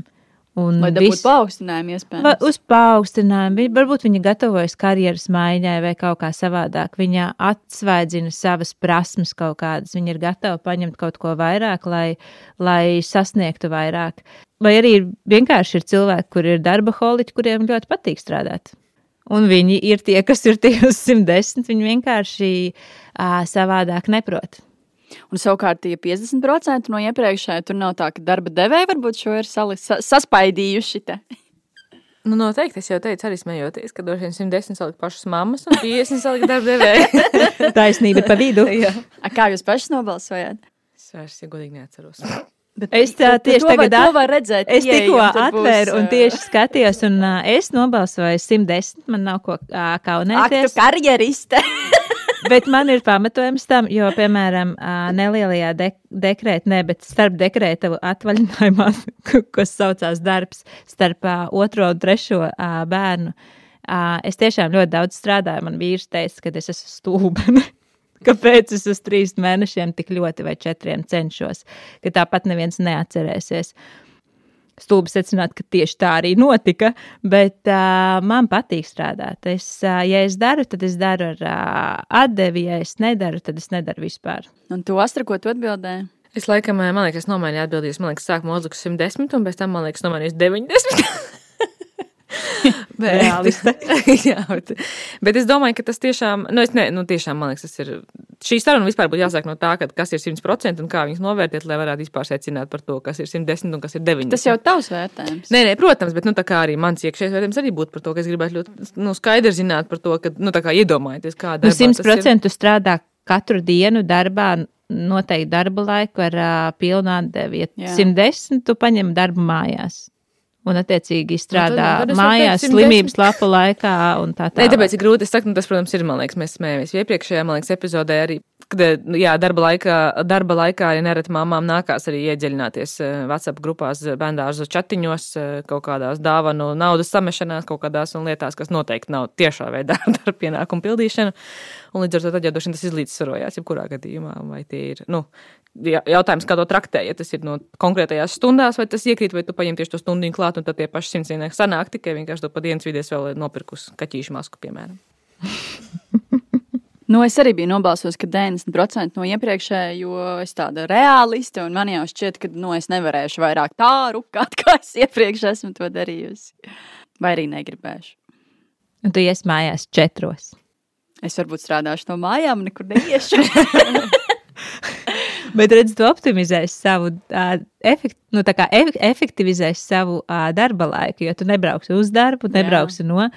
Un vai dabūt paaugstinājumu iespējams? Uz paaugstinājumu. Varbūt viņa gatavojas karjeras maiņai vai kaut kā savādāk. Viņa atsvaidzina savas prasmes kaut kādas. Viņa ir gatava paņemt kaut ko vairāk, lai, lai sasniegtu vairāk. Vai arī vienkārši ir cilvēki, kur ir darba holiķi, kuriem ļoti patīk strādāt. Un viņi ir tie, kas ir tie uz 110. Viņi vienkārši uh, savādāk neprot. Un savukārt, ja 50% no iepriekšējā tur nav tā, ka darba devēja varbūt šo ir salis, sa, saspaidījuši. Te. Nu, noteikti. Es jau teicu, arī smejoties, ka droši vien 110 salika pašas mammas un 50 salika darba devēja. Taisnība pa vidu. A, kā jūs pašas nobalsojāt? Es vairs, ja godīgi neatceros. Bet, es tā tieši to tagad var, var redzēt. Es tikko atvēru būs, un tieši skatījos, un uh, es nobalsoju 110. Man nav ko uh, kaunēties. Ak, tu karjeriste! bet man ir pamatojums tam, jo, piemēram, nelielajā de dekrētā, ne, bet starp dekrēta atvaļinājumā, kas saucās darbs, starp otro un trešo bērnu, es tiešām ļoti daudz strādāju. Man vīrs teica, ka es esmu stulbena. Kāpēc es uz trīs mēnešiem tik ļoti vai četriem cenšos, ka tāpat neviens neatcerēsies. Stulbi secināt, ka tieši tā arī notika, bet uh, man patīk strādāt. Es, uh, ja es daru, tad es daru ar uh, atdevi, ja es nedaru, tad es nedaru vispār. Un tu, Astra, ko tu atbildēji? Es laikam, man liekas, nomainīju atbildības. Man liekas, sākumā uzliku 110, un pēc tam, man liekas, nomainīju 90. Realiste. jā, bet, bet es domāju, ka tas tiešām, nu, es ne, nu, tiešām, man liekas, tas ir. Šī saruna vispār būtu jāsāk no tā, ka, kas ir 100% un kā viņas novērtēt, lai varētu vispār secināt par to, kas ir 110 un kas ir 90. Tas jau ir tavs vērtējums. Nē, nē, protams, bet nu, arī mans iekšējais vērtējums arī būtu par to, ka es gribētu ļoti nu, skaidri zināt par to, ka, nu, tā kā iedomājieties, kāda ir. Nu, 100% strādā katru dienu darbā noteikti darba laiku ar uh, pilnu atdevi. Ja 110, tu paņem darbu mājās un, attiecīgi, izstrādā nu, tad mājās slimības lapu laikā. Tā Nē, tāpēc ir grūti. Es saku, nu, tas, protams, ir, man liekas, mēs smējamies. Iepriekšējā, man liekas, epizodē arī, kad, jā, darba laikā, darba laikā ja nereti mamām nākās arī iedziļināties WhatsApp grupās, bērndārzu chatiņos, kaut kādās dāvanu naudas samešanās, kaut kādās un lietās, kas noteikti nav tiešā veidā darba pienākumu pildīšana. Un līdz ar to tad jau droši vien tas izlīdzsvarojās, jebkurā gadījumā, vai tie ir, nu, jautājums, kā to traktē. Ja tas ir no konkrētajās stundās, vai tas iekrīt, vai tu paņem tieši to stundu klāt, un tad tie paši simtdienīgi sanāk tikai vienkārši to pa dienas vidies vēl nopirkus kaķīšu masku, piemēram. Nu, es arī biju nobalsojis, ka 90% no iepriekšējā, jo es tāda realiste, un man jau šķiet, ka nu, es nevarēšu vairāk tā rukāt, kā es iepriekš esmu to darījusi. Vai arī negribēšu. Un tu ies mājās četros. Es varbūt strādāšu no mājām, nekur neiešu. Bet redz, tu optimizēsi savu, uh, efekt, nu, ef efektivizēsi savu uh, darba laiku, jo tu nebrauksi uz darbu, nebrauksi Jā. no.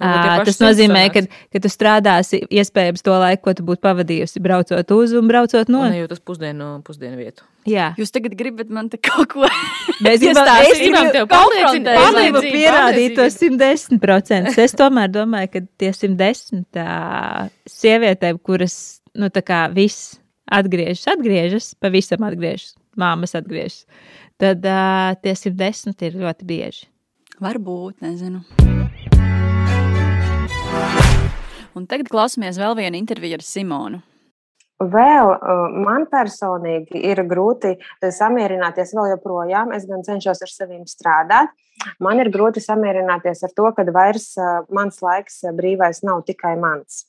Uh, tas nozīmē, ka, ka tu strādāsi iespējams to laiku, ko tu būtu pavadījusi braucot uz un braucot no. Un jūtas pusdienu, pusdienu vietu. Jā. Jūs tagad gribat man te kaut ko Mēs gribam, es pārliecināt, pierādīt to 110%. Es tomēr domāju, ka tie 110 tā, sievietēm, kuras, nu, tā kā viss atgriežas, atgriežas, pavisam atgriežas, māmas atgriežas, tad uh, tie 110 ir ļoti bieži. Varbūt, nezinu. Un tagad klausāmies vēl vienu interviju ar Simonu. Vēl man personīgi ir grūti samierināties vēl joprojām. Es gan cenšos ar sevi strādāt. Man ir grūti samierināties ar to, ka vairs mans laiks brīvais nav tikai mans.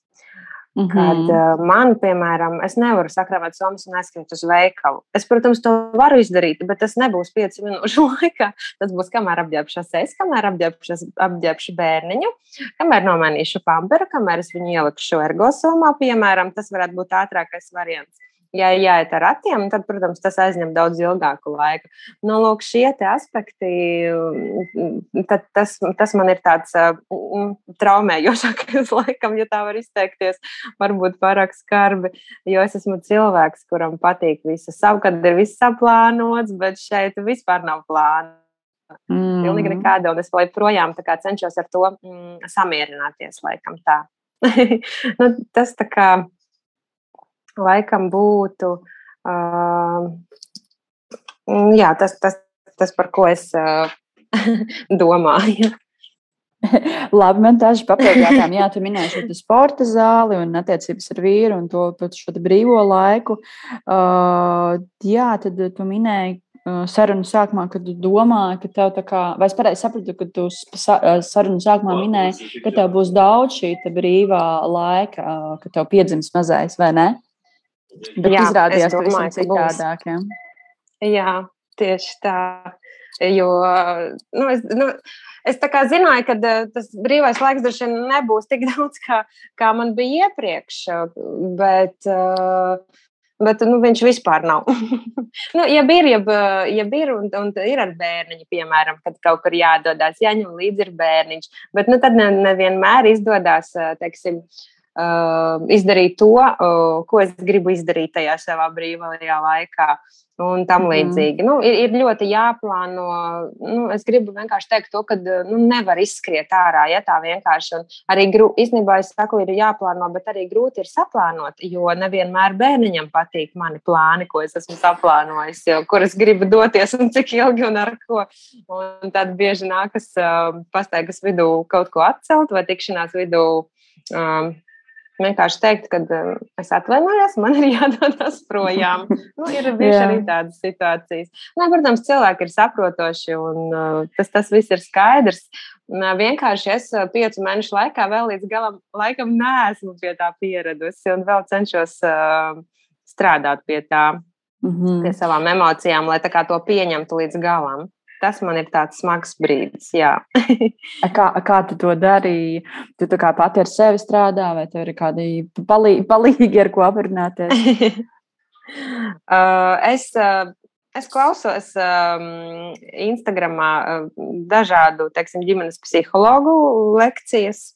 Mm -hmm. Kad uh, man, piemēram, es nevaru sakrāvēt somas un aizskriet uz veikalu. Es, protams, to varu izdarīt, bet tas nebūs pieci minūšu laikā. Tas būs kamēr apģērbšos es, kamēr apģērbšu bērniņu, kamēr nomainīšu pamperu, kamēr es viņu ielikšu ergosomā, piemēram. Tas varētu būt ātrākais variants ja jāiet ar ratiem, tad, protams, tas aizņem daudz ilgāku laiku. Nu, lūk, šie aspekti, mm, tas, tas man ir tāds mm, traumējošākais, laikam, ja tā var izteikties, varbūt pārāk skarbi, jo es esmu cilvēks, kuram patīk visu savu, kad ir viss saplānots, bet šeit vispār nav plāna. Mm. Pilnīgi nekāda, un es joprojām cenšos ar to mm, samierināties, laikam tā. nu, tas tā kā laikam būtu uh, jā, tas, tas, tas, par ko es uh, domāju. Labi, man daži papildu jautājumi. Jā, tu minēji šo sporta zāli un attiecības ar vīru un to šo brīvo laiku. Uh, jā, tad tu minēji sarunu sākumā, kad tu domāji, ka tev tā kā, vai es pareizi sapratu, ka tu sarunu sākumā minēji, ka tev būs daudz šī brīvā laika, ka tev piedzims mazais, vai ne? Bet jā, izrādījās pavisam citādāk. Ja? Jā, tieši tā. Jo nu, es, nu, es zināju, ka tas brīvais laiks droši vien nebūs tik daudz, kā, kā man bija iepriekš. Bet, bet nu, viņš vispār nav. nu, ja ir, ja, ja ir un, un ir ar bērniņu, piemēram, kad kaut kur jādodas, jāņem līdzi ir bērniņš, bet nu, tad nevienmēr ne izdodas, teiksim, uh, uh, izdarīt to, uh, ko es gribu izdarīt tajā savā brīvajā laikā. Un tam mhm. līdzīgi. Mm. Nu, ir, ir ļoti jāplāno. Nu, es gribu vienkārši teikt, to, ka nu, nevar izskriet ārā. Ja tā vienkārši un arī īstenībā es saku, ir jāplāno, bet arī grūti ir saplānot, jo nevienmēr bērniņam patīk mani plāni, ko es esmu saplānojis, kur es gribu doties un cik ilgi un ar ko. Un tad bieži nākas uh, pastaigas vidū kaut ko atcelt vai tikšanās vidū. Um, vienkārši teikt, ka um, es atvainojos, man ir jādodas projām. Nu, ir bijušas arī tādas situācijas. Nē, protams, cilvēki ir saprotoši un uh, tas, tas viss ir skaidrs. Vienkārši es uh, piecu mēnešu laikā vēl līdz galam laikam neesmu pie tā pieradusi un vēl cenšos uh, strādāt pie tā, mm -hmm. pie savām emocijām, lai to pieņemtu līdz galam tas man ir tāds smags brīdis. kā, kā tu to darīji? Tu kā pati ar sevi strādā, vai tev ir kādi palīgi, palīgi ar ko aprunāties? uh, es, uh, es klausos um, Instagramā uh, dažādu teiksim, ģimenes psihologu lekcijas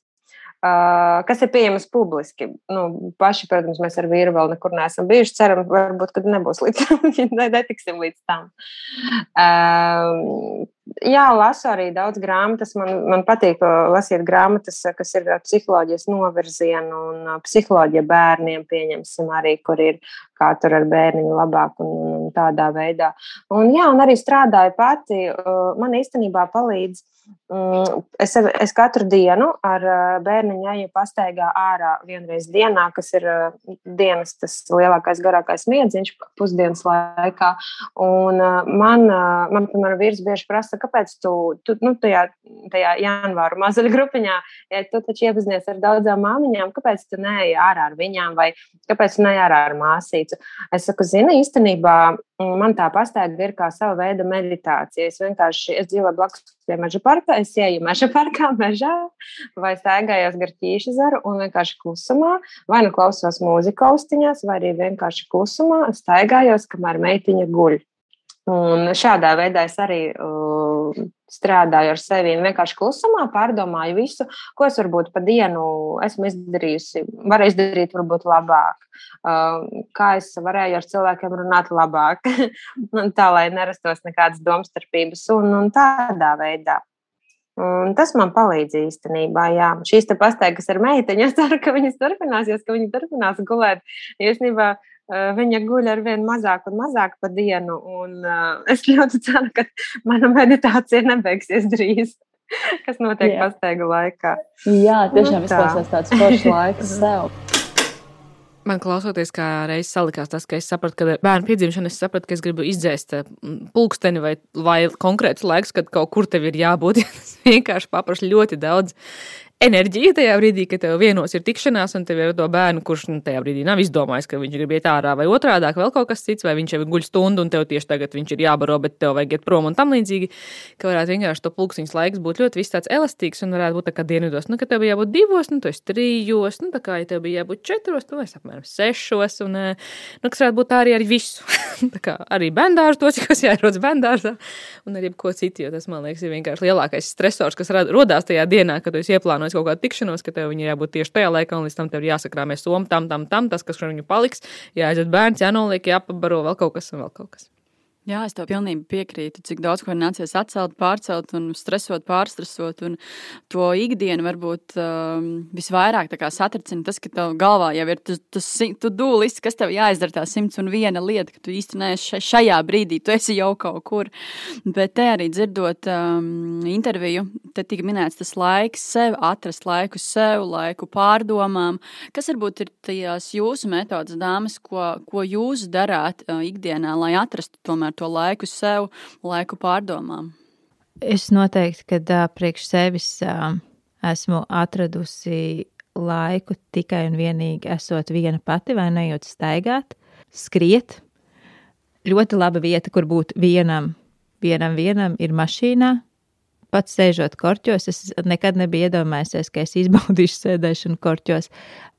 kas ir pieejamas publiski. Nu, paši, protams, mēs ar vīru vēl nekur neesam bijuši. Ceram, varbūt, kad nebūs līdz tam, netiksim līdz tam. Jā, lasu arī daudz grāmatas. Man, man patīk lasīt grāmatas, kas ir ar psiholoģijas novirzienu un psiholoģija bērniem, pieņemsim arī, kur ir kā tur ar bērniņu labāk un, un tādā veidā. Un, jā, un arī strādāju pati. Man īstenībā palīdz es, es katru dienu ar bērniņu eju pastaigā ārā vienreiz dienā, kas ir dienas tas lielākais, garākais miedziņš pusdienas laikā. Un man, man piemēram, vīrs bieži prasa, kāpēc tu, tu nu, tajā, tajā janvāra mazuļu grupiņā, ja tu taču iepazinies ar daudzām māmiņām, kāpēc tu neej ārā ar viņām vai kāpēc neej ārā ar māsīcu? Es saku, zini, īstenībā man tā pastaiga ir kā sava veida meditācija. Es vienkārši, es dzīvoju blakus pie meža parka, es ieju meža parkā, mežā, vai staigājos gar ķīšu zaru un vienkārši klusumā, vai nu klausos mūziku austiņās, vai arī vienkārši klusumā staigājos, kamēr meitiņa guļ. Un šādā veidā es arī uh, strādāju ar sevi. Vienkārši klusumā pārdomāju visu, ko es varbūt pa dienu esmu izdarījusi. Varu izdarīt, varbūt labāk. Kā es varēju ar cilvēkiem runāt labāk, tā lai nerastos nekādas domstarpības un, un tādā veidā. Un tas man palīdz īstenībā. Jā. Šīs pastaigas ar meiteņu, es ceru, ka viņas turpināsies, ka viņi turpinās gulēt. Īstenībā viņa guļ ar vien mazāk un mazāk pa dienu. Un, uh, es ļoti ceru, ka mana meditācija nebeigsies drīz. Kas notiek pastaigu laikā? Jā, tiešām nu, tā. izklausās tāds foršs laiks sev. Man klausoties, kā reizes salikās tas, ka es sapratu, ka bērnu piedzimšana, es sapratu, ka es gribu izdzēst eh, pulksteni vai, vai konkrēts laiks, kad kaut kur tev ir jābūt. Tas vienkārši paprasa ļoti daudz enerģija tajā brīdī, kad tev vienos ir tikšanās, un tev ir to bērnu, kurš nu, tajā brīdī nav izdomājis, ka viņš grib iet ārā, vai otrādi - vēl kaut kas cits, vai viņš jau guļ stundu, un tev tieši tagad viņš ir jābaro, bet tev vajag iet prom un tam līdzīgi. Ka varētu vienkārši to pulksteņa laiks būt ļoti tāds elastīgs, un varētu būt tā kā dienvidos, nu, ka tev bija jābūt divos, nu, esi trijos, nu, tā kā ja tev bija jābūt četros, tu esi apmēram sešos, un, eh, nu, kas varētu būt tā arī ar visu. tā kā arī bendārs, tos, kas jāierodas bendārsā, un arī ko citu, jo tas, man liekas, ir vienkārši lielākais stresors, kas radās tajā dienā, kad tu esi ieplānojis kaut kādu tikšanos, ka tev viņai jābūt tieši tajā laikā, un līdz tam tev ir jāsakrāmē somu, tam, tam, tam, tas, kas viņu paliks, jāaiziet bērns, jānoliek, jāpabaro vēl kaut kas un vēl kaut kas. Jā, es tev pilnībā piekrītu, cik daudz ko ir nācies atcelt, pārcelt un stresot, pārstresot. Un to ikdienu varbūt um, visvairāk satricina tas, ka tev galvā jau ir tas, tas tu dūlis, kas tev jāizdara tā simts un viena lieta, ka tu neesi šajā brīdī, tu esi jau kaut kur. Bet te arī dzirdot um, interviju, te tika minēts tas laiks sev, atrast laiku sev, laiku pārdomām. Kas varbūt ir tajās jūsu metodas, dāmas, ko, ko jūs darāt uh, ikdienā, lai atrastu tomēr to laiku sev, laiku pārdomām? Es noteikti, kad uh, priekš sevis uh, esmu atradusi laiku tikai un vienīgi esot viena pati, vai nejūt staigāt, skriet. Ļoti laba vieta, kur būt vienam, vienam, vienam ir mašīnā. Pats sēžot korķos, es nekad nebiju iedomājies, ka es izbaudīšu sēdēšanu korķos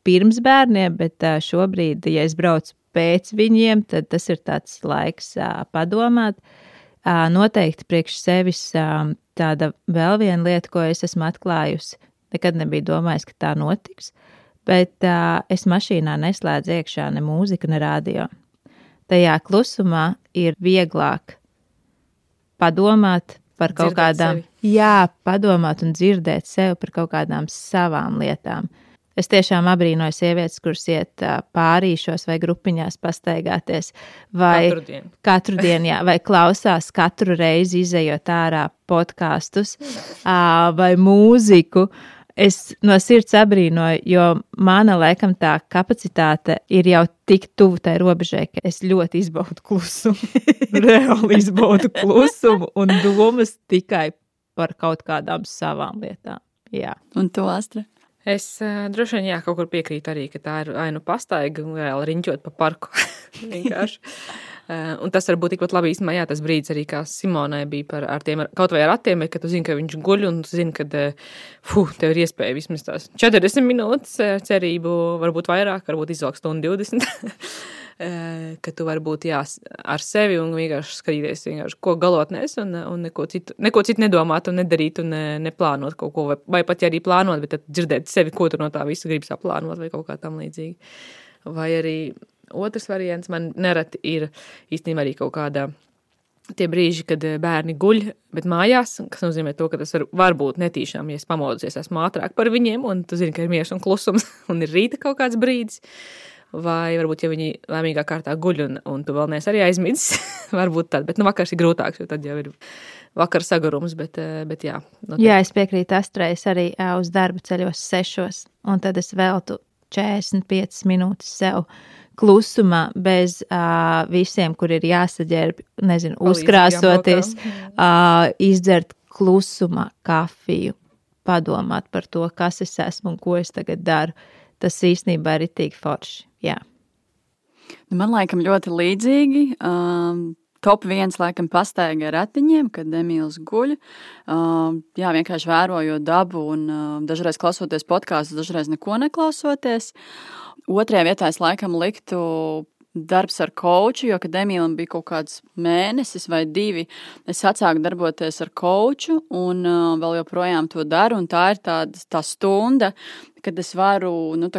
pirms bērniem, bet šobrīd, ja es braucu pēc viņiem, tad tas ir tāds laiks padomāt. Noteikti priekš sevis tāda vēl viena lieta, ko es esmu atklājusi. Nekad nebiju domājis, ka tā notiks, bet es mašīnā neslēdzu iekšā ne mūziku, ne radio. Tajā klusumā ir vieglāk padomāt par kaut dzirdēt kādām, sevi. jā, padomāt un dzirdēt sevi par kaut kādām savām lietām. Es tiešām abrīnoju sievietes, kuras iet pārīšos vai grupiņās pastaigāties. Vai katru dienu. Katru dienu, jā, vai klausās katru reizi izējot ārā podkastus vai mūziku. es no sirds abrīnoju, jo mana laikam tā kapacitāte ir jau tik tuvu tai robežai, ka es ļoti izbaudu klusumu. Reāli izbaudu klusumu un domas tikai par kaut kādām savām lietām. Jā. Un to astra? Es uh, droši vien jā, kaut kur piekrītu arī, ka tā ir ainu pastaiga un reāli riņķot pa parku. Vienkārši. Uh, un tas var būt tikpat labi īstenībā, jā, tas brīdis arī, kā Simonai bija par ar tiem, kaut vai ar attiem, ka tu zini, ka viņš guļ un tu zini, ka, fuh, tev ir iespēja vismaz tās 40 minūtes cerību, varbūt vairāk, varbūt izvilkt stundu 20. ka tu vari būt jā, ar sevi un vienkārši skatīties, vienkārši, ko galotnēs, un, un neko, citu, neko citu nedomāt, un nedarīt, un ne, neplānot kaut ko, vai, vai pat ja arī plānot, bet dzirdēt sevi, ko tu no tā visa gribas aplānot, vai kaut kā tam līdzīgi. Vai arī Otrs variants man nereti ir īstenībā arī kaut kādā. Tie brīži, kad eh, bērni guļ, bet mājās, kas nozīmē to, ka tas var, var būt netīšām, ja es pamodos, esmu ātrāk par viņiem, un tu zini, ka ir miers un klusums, un ir rīta kaut kāds brīdis. Vai varbūt, ja viņi laimīgā kārtā guļ, un, un tu vēl neesi arī aizmidzis, varbūt tad, bet nu, vakars ir grūtāks, jo tad jau ir vakar sagurums, bet, eh, bet jā. Noteikti. Jā, es piekrītu Astrais arī uz darba ceļos sešos, un tad es veltu 45 minūtes sev klusumā, bez uh, visiem, kur ir jāsaģērb, nezinu, uzkrāsoties, uh, izdzert klusumā kafiju, padomāt par to, kas es esmu un ko es tagad daru. Tas īstenībā ir itīgi forši. Jā. Nu, man laikam ļoti līdzīgi. Um, top viens laikam pastaiga ar ratiņiem, kad Emīls guļ. Uh, jā, vienkārši vērojot dabu un uh, dažreiz klausoties podkāstus, dažreiz neko neklausoties. Otrajā vietā es laikam liktu darbs ar koču, jo, kad Emīlam bija kaut kāds mēnesis vai divi, es atsāku darboties ar koču un uh, vēl joprojām to daru. Tā ir tāda tā stunda, kad es varu nu,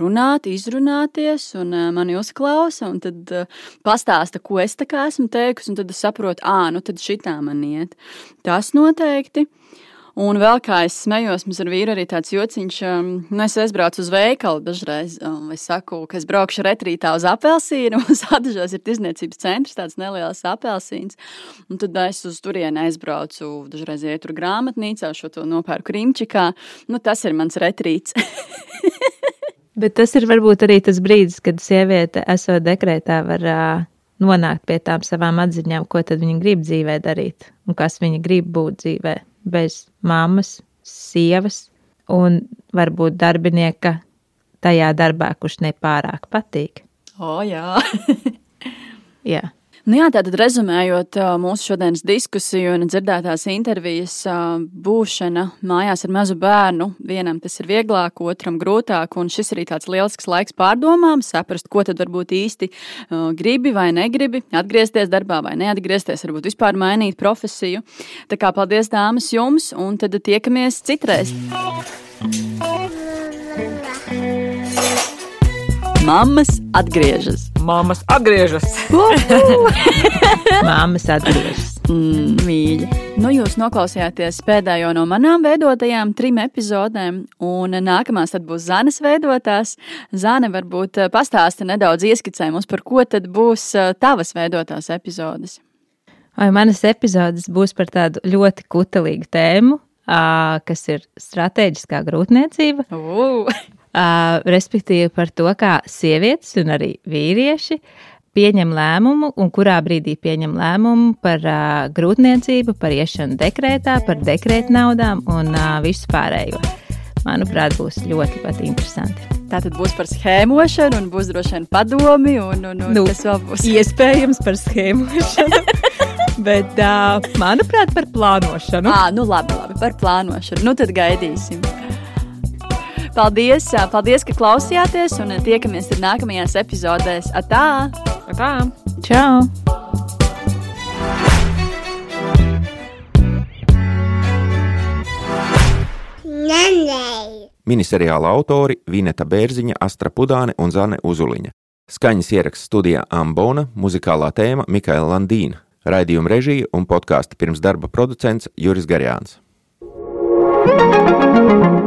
runāt, izrunāties, un uh, mani uzklausa, un tad uh, pastāsta, ko es esmu teikusi, un tad es saprotu, ah, nu tad šitā man iet. Tas noteikti. Un vēl kā es smējos, mums ar vīru arī tāds jociņš, um, nu, es aizbraucu uz veikalu dažreiz, um, es saku, ka es braukšu retrītā uz apelsīnu, mums atdažos ir tirzniecības centrs, tāds neliels apelsīns, un tad es uz turieni aizbraucu, dažreiz iet tur grāmatnīcā, šo to nopērku Rimčikā, nu, tas ir mans retrīts. Bet tas ir varbūt arī tas brīdis, kad sieviete, esot dekrētā, var uh, nonākt pie tām savām atziņām, ko tad viņa grib dzīvē darīt un kas viņa grib būt dzīvē bez mammas, sievas un varbūt darbinieka tajā darbā, kurš nepārāk patīk. O, jā. jā. Nu jā, tātad rezumējot mūsu šodienas diskusiju un dzirdētās intervijas, būšana mājās ar mazu bērnu, vienam tas ir vieglāk, otram grūtāk, un šis arī tāds lielisks laiks pārdomām, saprast, ko tad varbūt īsti gribi vai negribi, atgriezties darbā vai neatgriezties, varbūt vispār mainīt profesiju. Tā kā paldies dāmas jums, un tad tiekamies citreiz. Mammas atgriežas! Māmas atgriežas. Māmas atgriežas. Mm, mīļi. Nu, jūs noklausījāties pēdējo no manām veidotajām trim epizodēm, un nākamās būs Zanes veidotās. Zane varbūt eh, pastāsti nedaudz ieskicē mums, par ko tad būs eh, tavas veidotās epizodes. Vai manas epizodes būs par tādu ļoti kutelīgu tēmu, kas ir strateģiskā grūtniecība. Uh. Uh, respektīvi par to, kā sievietes un arī vīrieši pieņem lēmumu un kurā brīdī pieņem lēmumu par uh, grūtniecību, par iešanu dekrētā, par dekrēta naudām un uh, visu pārējo. Manuprāt, būs ļoti, ļoti interesanti. Tā tad būs par schēmošanu, un būs droši vien padomi, un, un, un nu, tas vēl būs iespējams par schēmošanu. Bet, uh, manuprāt, par plānošanu. À, nu labi, labi, par plānošanu. Nu tad gaidīsim. Paldies, paldies, ka klausījāties un tiekamies nākamajās epizodēs. Atā! Atā! Čau! Miniseriāla autori Vineta Bērziņa, Astra Pudāne un Zane Uzuliņa. Skaņas ieraksts studijā Ambona, muzikālā tēma Mikaela Landīna, raidījuma režija un podkāstu pirms darba producents Juris Garjāns. thank you